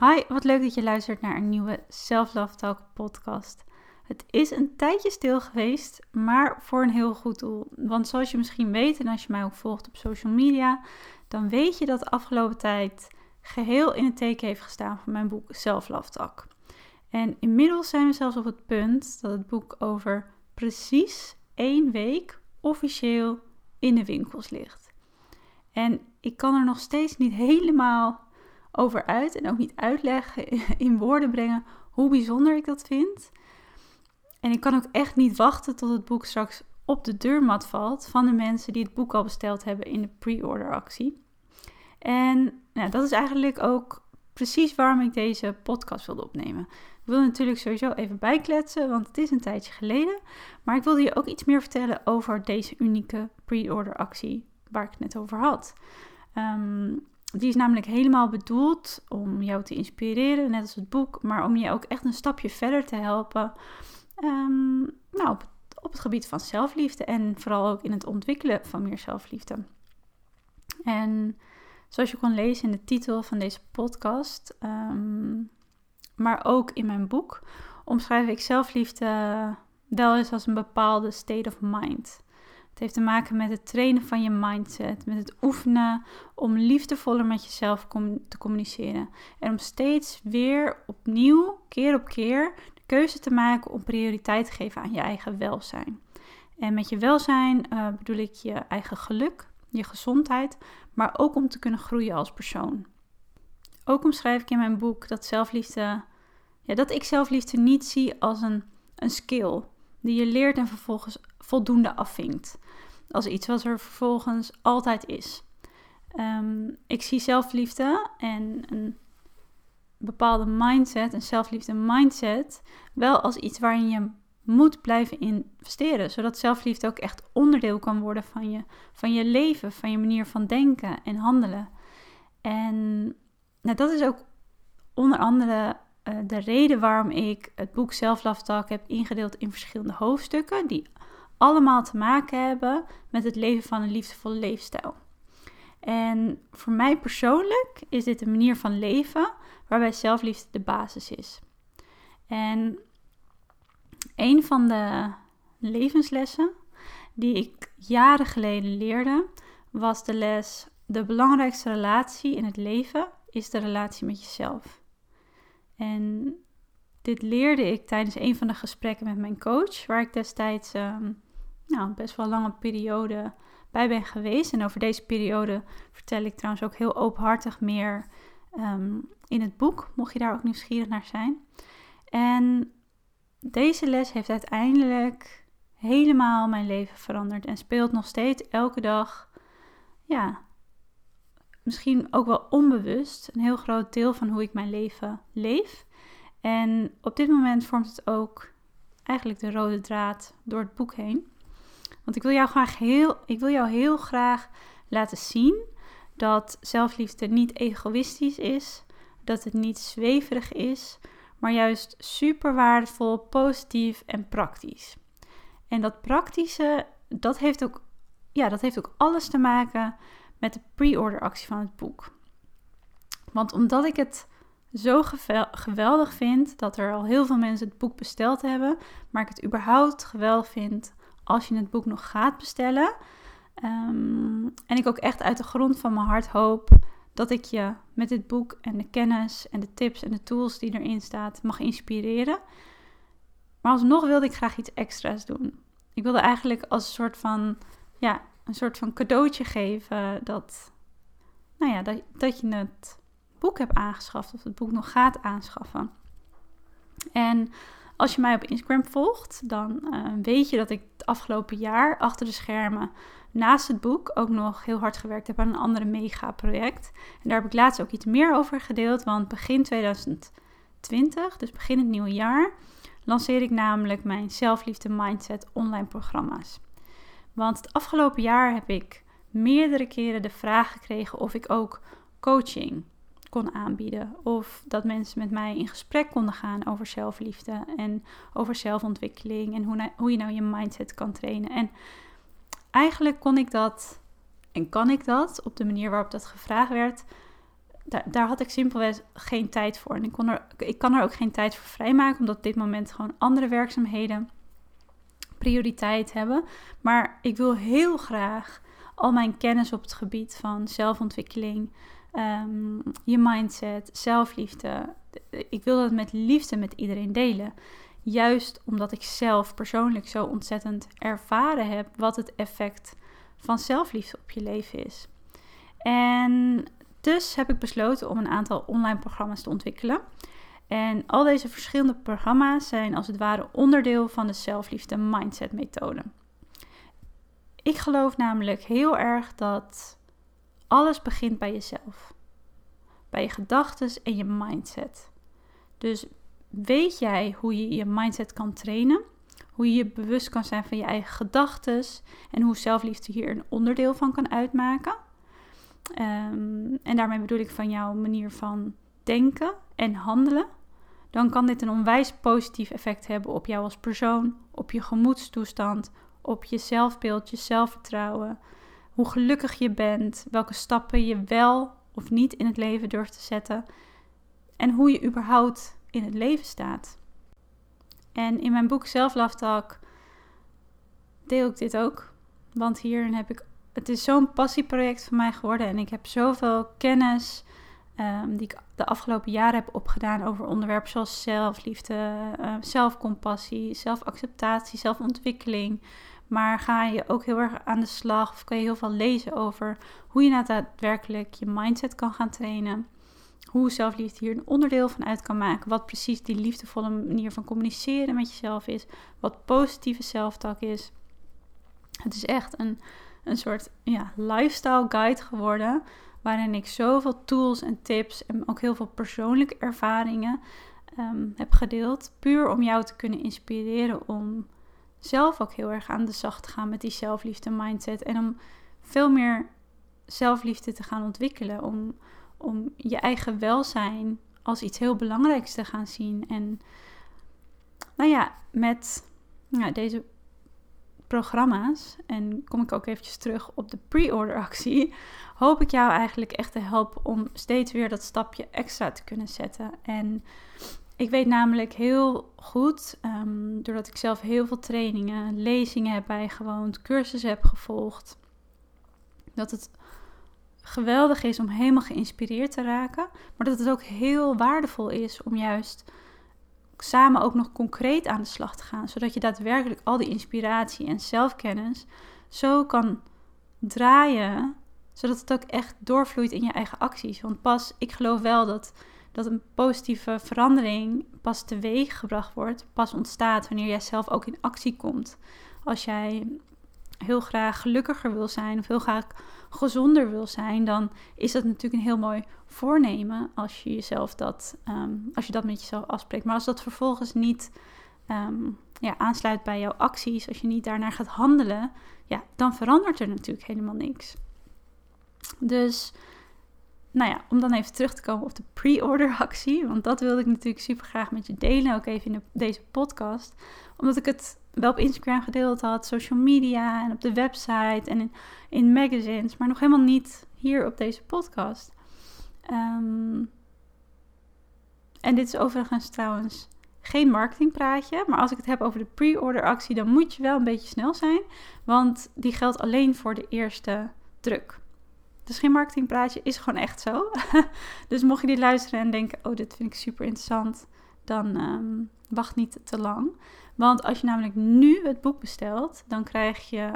Hi, wat leuk dat je luistert naar een nieuwe Self Love podcast. Het is een tijdje stil geweest, maar voor een heel goed doel. Want zoals je misschien weet en als je mij ook volgt op social media, dan weet je dat de afgelopen tijd geheel in het teken heeft gestaan van mijn boek Self. En inmiddels zijn we zelfs op het punt dat het boek over precies één week officieel in de winkels ligt. En ik kan er nog steeds niet helemaal over uit en ook niet uitleggen, in woorden brengen hoe bijzonder ik dat vind. En ik kan ook echt niet wachten tot het boek straks op de deurmat valt van de mensen die het boek al besteld hebben in de pre-order actie. En nou, dat is eigenlijk ook precies waarom ik deze podcast wilde opnemen. Ik wil natuurlijk sowieso even bijkletsen, want het is een tijdje geleden. Maar ik wilde je ook iets meer vertellen over deze unieke pre-order actie waar ik het net over had. Um, die is namelijk helemaal bedoeld om jou te inspireren, net als het boek, maar om je ook echt een stapje verder te helpen. Um, nou, op, het gebied van zelfliefde en vooral ook in het ontwikkelen van meer zelfliefde. En zoals je kon lezen in de titel van deze podcast, um, maar ook in mijn boek, omschrijf ik zelfliefde wel eens als een bepaalde state of mind. Het heeft te maken met het trainen van je mindset, met het oefenen om liefdevoller met jezelf te communiceren. En om steeds weer opnieuw, keer op keer, de keuze te maken om prioriteit te geven aan je eigen welzijn. En met je welzijn uh, bedoel ik je eigen geluk, je gezondheid, maar ook om te kunnen groeien als persoon. Ook omschrijf ik in mijn boek dat zelfliefde, ja, dat ik zelfliefde niet zie als een, een skill die je leert en vervolgens voldoende afvinkt als iets wat er vervolgens altijd is. Ehm, ik zie zelfliefde en een bepaalde mindset, een zelfliefde mindset, wel als iets waarin je moet blijven investeren. Zodat zelfliefde ook echt onderdeel kan worden van je, van je leven, van je manier van denken en handelen. En nou, dat is ook onder andere uh, de reden waarom ik het boek Self Talk heb ingedeeld in verschillende hoofdstukken. Die allemaal te maken hebben met het leven van een liefdevolle leefstijl. En voor mij persoonlijk is dit een manier van leven waarbij zelfliefde de basis is. En een van de levenslessen die ik jaren geleden leerde, was de les: de belangrijkste relatie in het leven is de relatie met jezelf. En dit leerde ik tijdens een van de gesprekken met mijn coach, waar ik destijds ehm, nou, best wel lange periode bij ben geweest. En over deze periode vertel ik trouwens ook heel openhartig meer ehm, in het boek, mocht je daar ook nieuwsgierig naar zijn. En deze les heeft uiteindelijk helemaal mijn leven veranderd en speelt nog steeds elke dag, ja, misschien ook wel onbewust, een heel groot deel van hoe ik mijn leven leef. En op dit moment vormt het ook eigenlijk de rode draad door het boek heen. Want ik wil jou graag heel, ik wil jou heel graag laten zien dat zelfliefde niet egoïstisch is, dat het niet zweverig is, maar juist super waardevol, positief en praktisch. En dat praktische, dat heeft ook, ja, dat heeft ook alles te maken met de pre-order actie van het boek. Want omdat ik het zo geweldig vind dat er al heel veel mensen het boek besteld hebben, maar ik het überhaupt geweldig vind als je het boek nog gaat bestellen. Ehm, en ik ook echt uit de grond van mijn hart hoop dat ik je met dit boek en de kennis en de tips en de tools die erin staat mag inspireren. Maar alsnog wilde ik graag iets extra's doen. Ik wilde eigenlijk als een soort van, ja, een soort van cadeautje geven dat, nou ja, dat, dat je het boek hebt aangeschaft of het boek nog gaat aanschaffen. En als je mij op Instagram volgt, dan uh, weet je dat ik het afgelopen jaar achter de schermen naast het boek ook nog heel hard gewerkt heb aan een andere mega project. En daar heb ik laatst ook iets meer over gedeeld, want begin 2020 2020, dus begin het nieuwe jaar, lanceer ik namelijk mijn zelfliefde mindset online programma's. Want het afgelopen jaar heb ik meerdere keren de vraag gekregen of ik ook coaching kon aanbieden. Of dat mensen met mij in gesprek konden gaan over zelfliefde en over zelfontwikkeling en hoe, hoe je nou je mindset kan trainen. En eigenlijk kon ik dat en kan ik dat op de manier waarop dat gevraagd werd. Daar, daar had ik simpelweg geen tijd voor. En ik, kon er, ik kan er ook geen tijd voor vrijmaken, omdat op dit moment gewoon andere werkzaamheden prioriteit hebben. Maar ik wil heel graag al mijn kennis op het gebied van zelfontwikkeling, um, je mindset, zelfliefde. Ik wil dat met liefde met iedereen delen. Juist omdat ik zelf persoonlijk zo ontzettend ervaren heb wat het effect van zelfliefde op je leven is. En dus heb ik besloten om een aantal online programma's te ontwikkelen. En al deze verschillende programma's zijn als het ware onderdeel van de zelfliefde mindset methode. Ik geloof namelijk heel erg dat alles begint bij jezelf. Bij je gedachten en je mindset. Dus weet jij hoe je je mindset kan trainen? Hoe je je bewust kan zijn van je eigen gedachten en hoe zelfliefde hier een onderdeel van kan uitmaken? Um, en daarmee bedoel ik van jouw manier van denken en handelen. Dan kan dit een onwijs positief effect hebben op jou als persoon, op je gemoedstoestand, op je zelfbeeld, je zelfvertrouwen, hoe gelukkig je bent, welke stappen je wel of niet in het leven durft te zetten en hoe je überhaupt in het leven staat. En in mijn boek Self deel ik dit ook, want hierin heb ik het is zo'n passieproject voor mij geworden en ik heb zoveel kennis um, die ik de afgelopen jaren heb opgedaan over onderwerpen zoals zelfliefde, uh, zelfcompassie, zelfacceptatie, zelfontwikkeling. Maar ga je ook heel erg aan de slag of kan je heel veel lezen over hoe je nou daadwerkelijk je mindset kan gaan trainen. Hoe zelfliefde hier een onderdeel van uit kan maken. Wat precies die liefdevolle manier van communiceren met jezelf is. Wat positieve zelftak is. Het is echt een, een soort ja, lifestyle guide geworden. Waarin ik zoveel tools en tips en ook heel veel persoonlijke ervaringen um, heb gedeeld. Puur om jou te kunnen inspireren om zelf ook heel erg aan de slag te gaan met die zelfliefde mindset. En om veel meer zelfliefde te gaan ontwikkelen. Om, om je eigen welzijn als iets heel belangrijks te gaan zien. En nou ja, met ja, deze programma's, en kom ik ook eventjes terug op de pre-order actie, hoop ik jou eigenlijk echt te helpen om steeds weer dat stapje extra te kunnen zetten. En ik weet namelijk heel goed, um, doordat ik zelf heel veel trainingen, lezingen heb bijgewoond, cursussen heb gevolgd, dat het geweldig is om helemaal geïnspireerd te raken, maar dat het ook heel waardevol is om juist samen ook nog concreet aan de slag te gaan, zodat je daadwerkelijk al die inspiratie en zelfkennis zo kan draaien, zodat het ook echt doorvloeit in je eigen acties. Want pas, ik geloof wel dat, dat een positieve verandering pas teweeg gebracht wordt, pas ontstaat wanneer jij zelf ook in actie komt. Als jij heel graag gelukkiger wil zijn of heel graag gezonder wil zijn, dan is dat natuurlijk een heel mooi voornemen als je jezelf dat, ehm, als je dat met jezelf afspreekt. Maar als dat vervolgens niet ehm, ja, aansluit bij jouw acties, als je niet daarnaar gaat handelen, ja, dan verandert er natuurlijk helemaal niks. Dus, nou ja, om dan even terug te komen op de pre-order actie, want dat wilde ik natuurlijk super graag met je delen, ook even in deze podcast, omdat ik het wel op Instagram gedeeld had, social media en op de website en in, in magazines, maar nog helemaal niet hier op deze podcast. Um, en dit is overigens trouwens geen marketingpraatje, maar als ik het heb over de pre-order actie, dan moet je wel een beetje snel zijn, want die geldt alleen voor de eerste druk. Dus geen marketingpraatje, is gewoon echt zo. dus mocht je dit luisteren en denken, oh, dit vind ik super interessant, dan um, wacht niet te lang. Want als je namelijk nu het boek bestelt, dan krijg je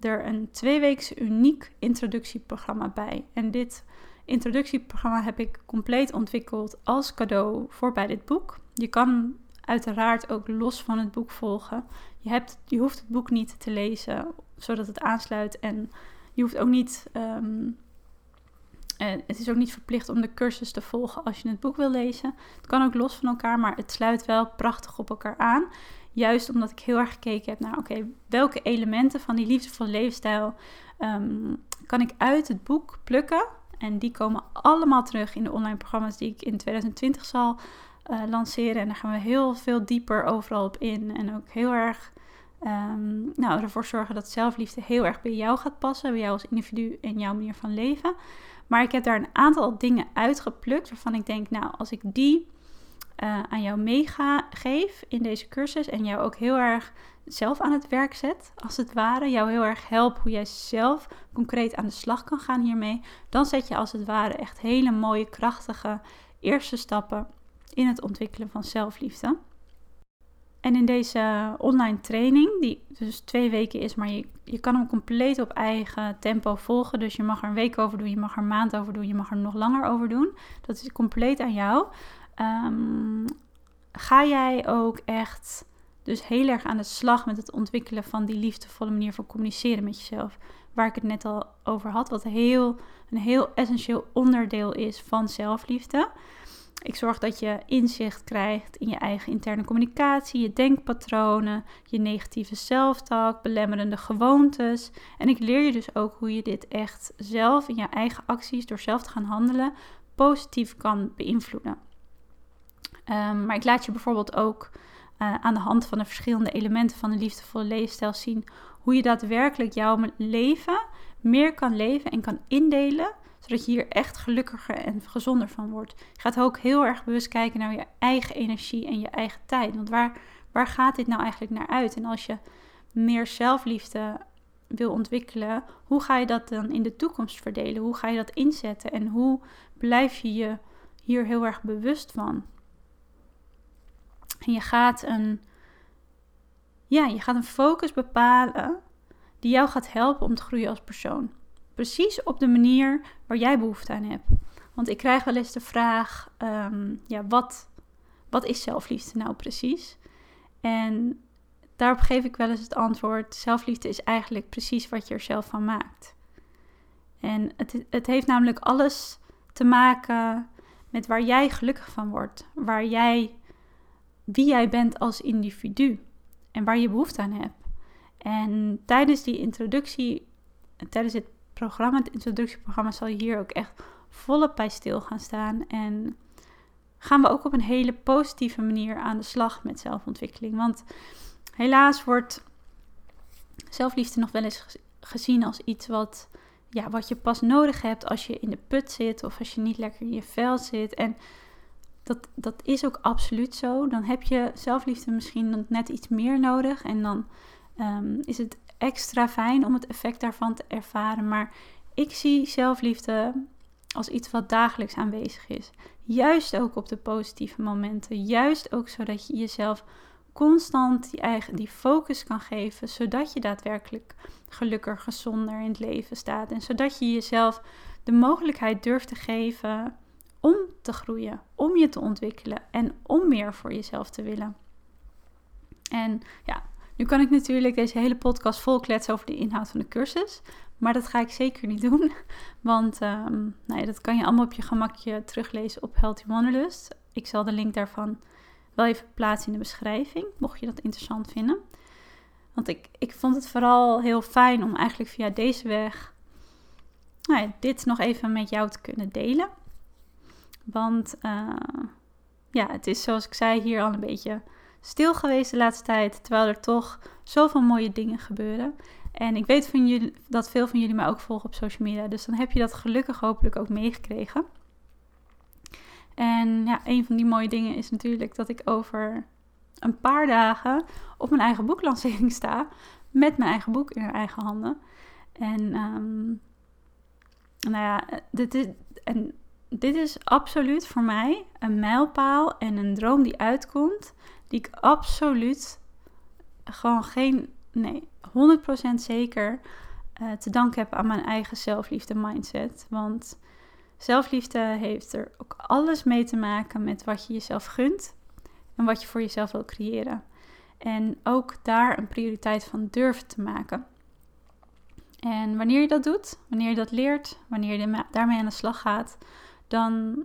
er een tweeweekse uniek introductieprogramma bij. En dit introductieprogramma heb ik compleet ontwikkeld als cadeau voor bij dit boek. Je kan uiteraard ook los van het boek volgen. Je, hebt, je hoeft het boek niet te lezen zodat het aansluit. En je hoeft ook niet um, het is ook niet verplicht om de cursus te volgen als je het boek wil lezen. Het kan ook los van elkaar, maar het sluit wel prachtig op elkaar aan. Juist omdat ik heel erg gekeken heb naar, oké, welke elementen van die liefdevolle leefstijl ehm, kan ik uit het boek plukken? En die komen allemaal terug in de online programma's die ik in 2020 zal uh, lanceren. En daar gaan we heel veel dieper overal op in. En ook heel erg um, nou, ervoor zorgen dat zelfliefde heel erg bij jou gaat passen. Bij jou als individu en jouw manier van leven. Maar ik heb daar een aantal dingen uitgeplukt waarvan ik denk, nou, als ik die uh, aan jou meegeef in deze cursus en jou ook heel erg zelf aan het werk zet, als het ware, jou heel erg help hoe jij zelf concreet aan de slag kan gaan hiermee, dan zet je als het ware echt hele mooie, krachtige eerste stappen in het ontwikkelen van zelfliefde. En in deze online training, die dus twee weken is, maar je, je kan hem compleet op eigen tempo volgen. Dus je mag er een week over doen, je mag er een maand over doen, je mag er nog langer over doen. Dat is compleet aan jou. Um, ga jij ook echt dus heel erg aan de slag met het ontwikkelen van die liefdevolle manier van communiceren met jezelf. Waar ik het net al over had, wat heel, een heel essentieel onderdeel is van zelfliefde. Ik zorg dat je inzicht krijgt in je eigen interne communicatie, je denkpatronen, je negatieve zelftalk, belemmerende gewoontes. En ik leer je dus ook hoe je dit echt zelf in je eigen acties, door zelf te gaan handelen, positief kan beïnvloeden. Um, maar ik laat je bijvoorbeeld ook uh, aan de hand van de verschillende elementen van een liefdevolle leefstijl zien hoe je daadwerkelijk jouw leven meer kan leven en kan indelen zodat je hier echt gelukkiger en gezonder van wordt. Je gaat ook heel erg bewust kijken naar je eigen energie en je eigen tijd. Want waar, waar gaat dit nou eigenlijk naar uit? En als je meer zelfliefde wil ontwikkelen, hoe ga je dat dan in de toekomst verdelen? Hoe ga je dat inzetten? En hoe blijf je je hier heel erg bewust van? En je gaat een, ja, je gaat een focus bepalen die jou gaat helpen om te groeien als persoon. Precies op de manier waar jij behoefte aan hebt. Want ik krijg wel eens de vraag: ehm, ja, wat, wat is zelfliefde nou precies? En daarop geef ik wel eens het antwoord: zelfliefde is eigenlijk precies wat je er zelf van maakt. En het, het heeft namelijk alles te maken met waar jij gelukkig van wordt, waar jij, wie jij bent als individu en waar je behoefte aan hebt. En tijdens die introductie, tijdens het programma, het introductieprogramma, zal hier ook echt volop bij stil gaan staan. En gaan we ook op een hele positieve manier aan de slag met zelfontwikkeling. Want helaas wordt zelfliefde nog wel eens gezien als iets wat, ja, wat je pas nodig hebt als je in de put zit of als je niet lekker in je vel zit. En dat, dat is ook absoluut zo. Dan heb je zelfliefde misschien net iets meer nodig. En dan um, is het extra fijn om het effect daarvan te ervaren. Maar ik zie zelfliefde als iets wat dagelijks aanwezig is. Juist ook op de positieve momenten. Juist ook zodat je jezelf constant die, eigen, die focus kan geven. Zodat je daadwerkelijk gelukkiger, gezonder in het leven staat. En zodat je jezelf de mogelijkheid durft te geven om te groeien. Om je te ontwikkelen. En om meer voor jezelf te willen. En ja, nu kan ik natuurlijk deze hele podcast vol kletsen over de inhoud van de cursus. Maar dat ga ik zeker niet doen. Want um, nou ja, dat kan je allemaal op je gemakje teruglezen op Healthy Wanderlust. Ik zal de link daarvan wel even plaatsen in de beschrijving. Mocht je dat interessant vinden. Want ik, ik vond het vooral heel fijn om eigenlijk via deze weg nou ja, dit nog even met jou te kunnen delen. Want uh, ja, het is zoals ik zei hier al een beetje stil geweest de laatste tijd, terwijl er toch zoveel mooie dingen gebeuren. En ik weet van jullie, dat veel van jullie mij ook volgen op social media, dus dan heb je dat gelukkig hopelijk ook meegekregen. En ja, een van die mooie dingen is natuurlijk dat ik over een paar dagen op mijn eigen boeklancering sta. Met mijn eigen boek in mijn eigen handen. En um, nou ja, dit is, en dit is absoluut voor mij een mijlpaal en een droom die uitkomt die ik absoluut gewoon geen, nee, 100% zeker uh, te danken heb aan mijn eigen zelfliefde mindset. Want zelfliefde heeft er ook alles mee te maken met wat je jezelf gunt en wat je voor jezelf wil creëren. En ook daar een prioriteit van durven te maken. En wanneer je dat doet, wanneer je dat leert, wanneer je daarmee aan de slag gaat, dan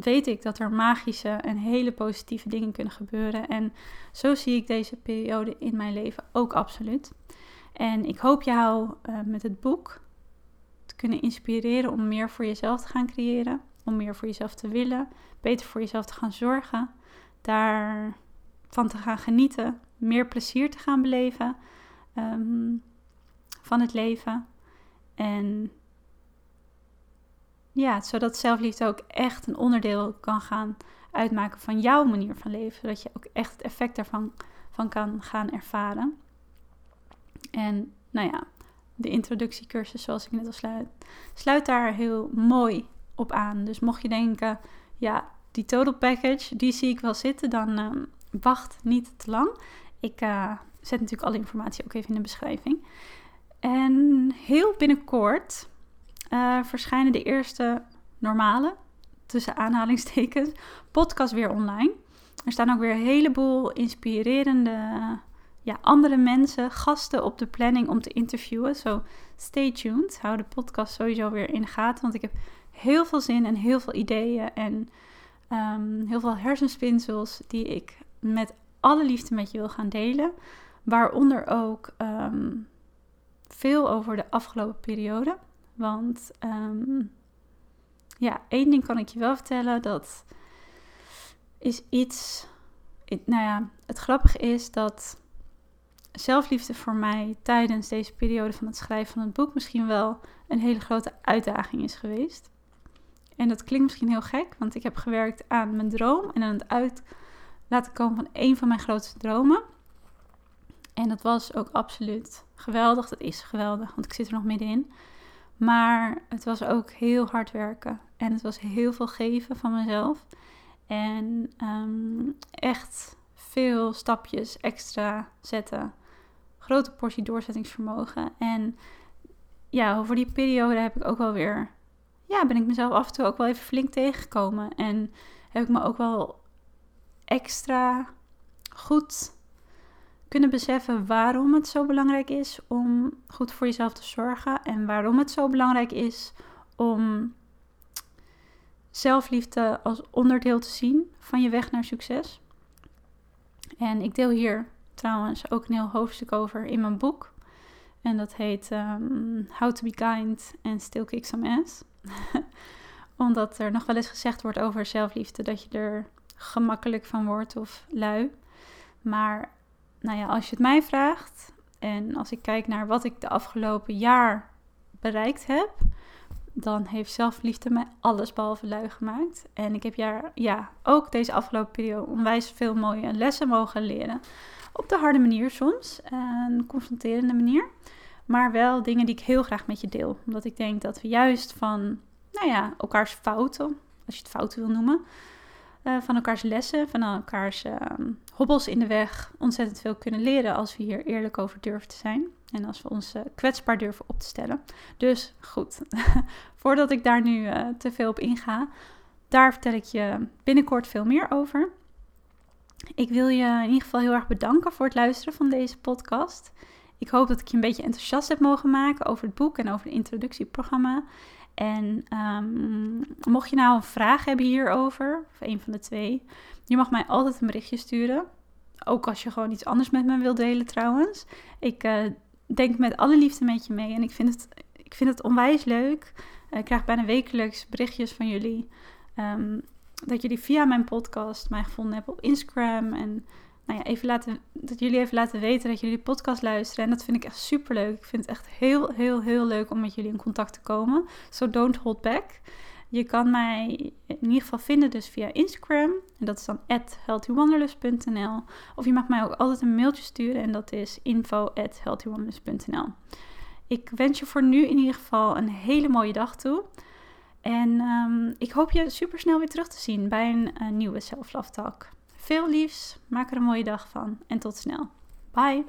weet ik dat er magische en hele positieve dingen kunnen gebeuren. En zo zie ik deze periode in mijn leven ook absoluut. En ik hoop jou uh, met het boek te kunnen inspireren om meer voor jezelf te gaan creëren. Om meer voor jezelf te willen, beter voor jezelf te gaan zorgen, daarvan te gaan genieten, meer plezier te gaan beleven ehm, van het leven. En ja, zodat zelfliefde ook echt een onderdeel kan gaan uitmaken van jouw manier van leven. Zodat je ook echt het effect daarvan van kan gaan ervaren. En nou ja, de introductiecursus, zoals ik net al sluit, sluit daar heel mooi op aan. Dus mocht je denken, ja, die total package, die zie ik wel zitten, dan uh, wacht niet te lang. Ik uh, zet natuurlijk alle informatie ook even in de beschrijving. En heel binnenkort uh, verschijnen de eerste normale, tussen aanhalingstekens, podcast weer online. Er staan ook weer een heleboel inspirerende ja, andere mensen, gasten op de planning om te interviewen. Zo stay tuned. Hou de podcast sowieso weer in de gaten. Want ik heb heel veel zin en heel veel ideeën en um, heel veel hersenspinsels die ik met alle liefde met je wil gaan delen. Waaronder ook um, veel over de afgelopen periode. Want um, ja, één ding kan ik je wel vertellen. Dat is iets. Nou ja, het grappige is dat zelfliefde voor mij tijdens deze periode van het schrijven van het boek misschien wel een hele grote uitdaging is geweest. En dat klinkt misschien heel gek, want ik heb gewerkt aan mijn droom en aan het uit laten komen van een van mijn grootste dromen. En dat was ook absoluut geweldig. Dat is geweldig, want ik zit er nog middenin. Maar het was ook heel hard werken. En het was heel veel geven van mezelf. En um, echt veel stapjes extra zetten. Grote portie doorzettingsvermogen. En ja, over die periode heb ik ook wel weer. Ja, ben ik mezelf af en toe ook wel even flink tegengekomen. En heb ik me ook wel extra goed kunnen beseffen waarom het zo belangrijk is om goed voor jezelf te zorgen. En waarom het zo belangrijk is om zelfliefde als onderdeel te zien van je weg naar succes. En ik deel hier trouwens ook een heel hoofdstuk over in mijn boek. En dat heet um, How to be kind and still kick some ass. Omdat er nog wel eens gezegd wordt over zelfliefde dat je er gemakkelijk van wordt of lui. Maar nou ja, als je het mij vraagt en als ik kijk naar wat ik de afgelopen jaar bereikt heb, dan heeft zelfliefde mij alles behalve lui gemaakt. En ik heb jaar, ja, ook deze afgelopen periode onwijs veel mooie lessen mogen leren. Op de harde manier soms, een confronterende manier. Maar wel dingen die ik heel graag met je deel. Omdat ik denk dat we juist van, nou ja, elkaars fouten, als je het fouten wil noemen, uh, van elkaars lessen, van elkaars uh, hobbels in de weg, ontzettend veel kunnen leren als we hier eerlijk over durven te zijn. En als we ons uh, kwetsbaar durven op te stellen. Dus goed, voordat ik daar nu eh, te veel op inga, daar vertel ik je binnenkort veel meer over. Ik wil je in ieder geval heel erg bedanken voor het luisteren van deze podcast. Ik hoop dat ik je een beetje enthousiast heb mogen maken over het boek en over het introductieprogramma. En um, mocht je nou een vraag hebben hierover, of een van de twee, je mag mij altijd een berichtje sturen. Ook als je gewoon iets anders met me wilt delen trouwens. Ik uh, denk met alle liefde met je mee en ik vind het, ik vind het onwijs leuk. Ik krijg bijna wekelijks berichtjes van jullie. Um, dat jullie via mijn podcast mij gevonden hebben op Instagram. En nou ja, even laten, dat jullie even laten weten dat jullie de podcast luisteren. En dat vind ik echt super leuk. Ik vind het echt heel, heel, heel leuk om met jullie in contact te komen. So don't hold back. Je kan mij in ieder geval vinden dus via Instagram. En dat is dan healthywanderlust.nl. Of je mag mij ook altijd een mailtje sturen. En dat is info@healthywanderlust.nl. Ik wens je voor nu in ieder geval een hele mooie dag toe. En um, ik hoop je super snel weer terug te zien bij een, een nieuwe Self Love Talk. Veel liefs, maak er een mooie dag van en tot snel. Bye!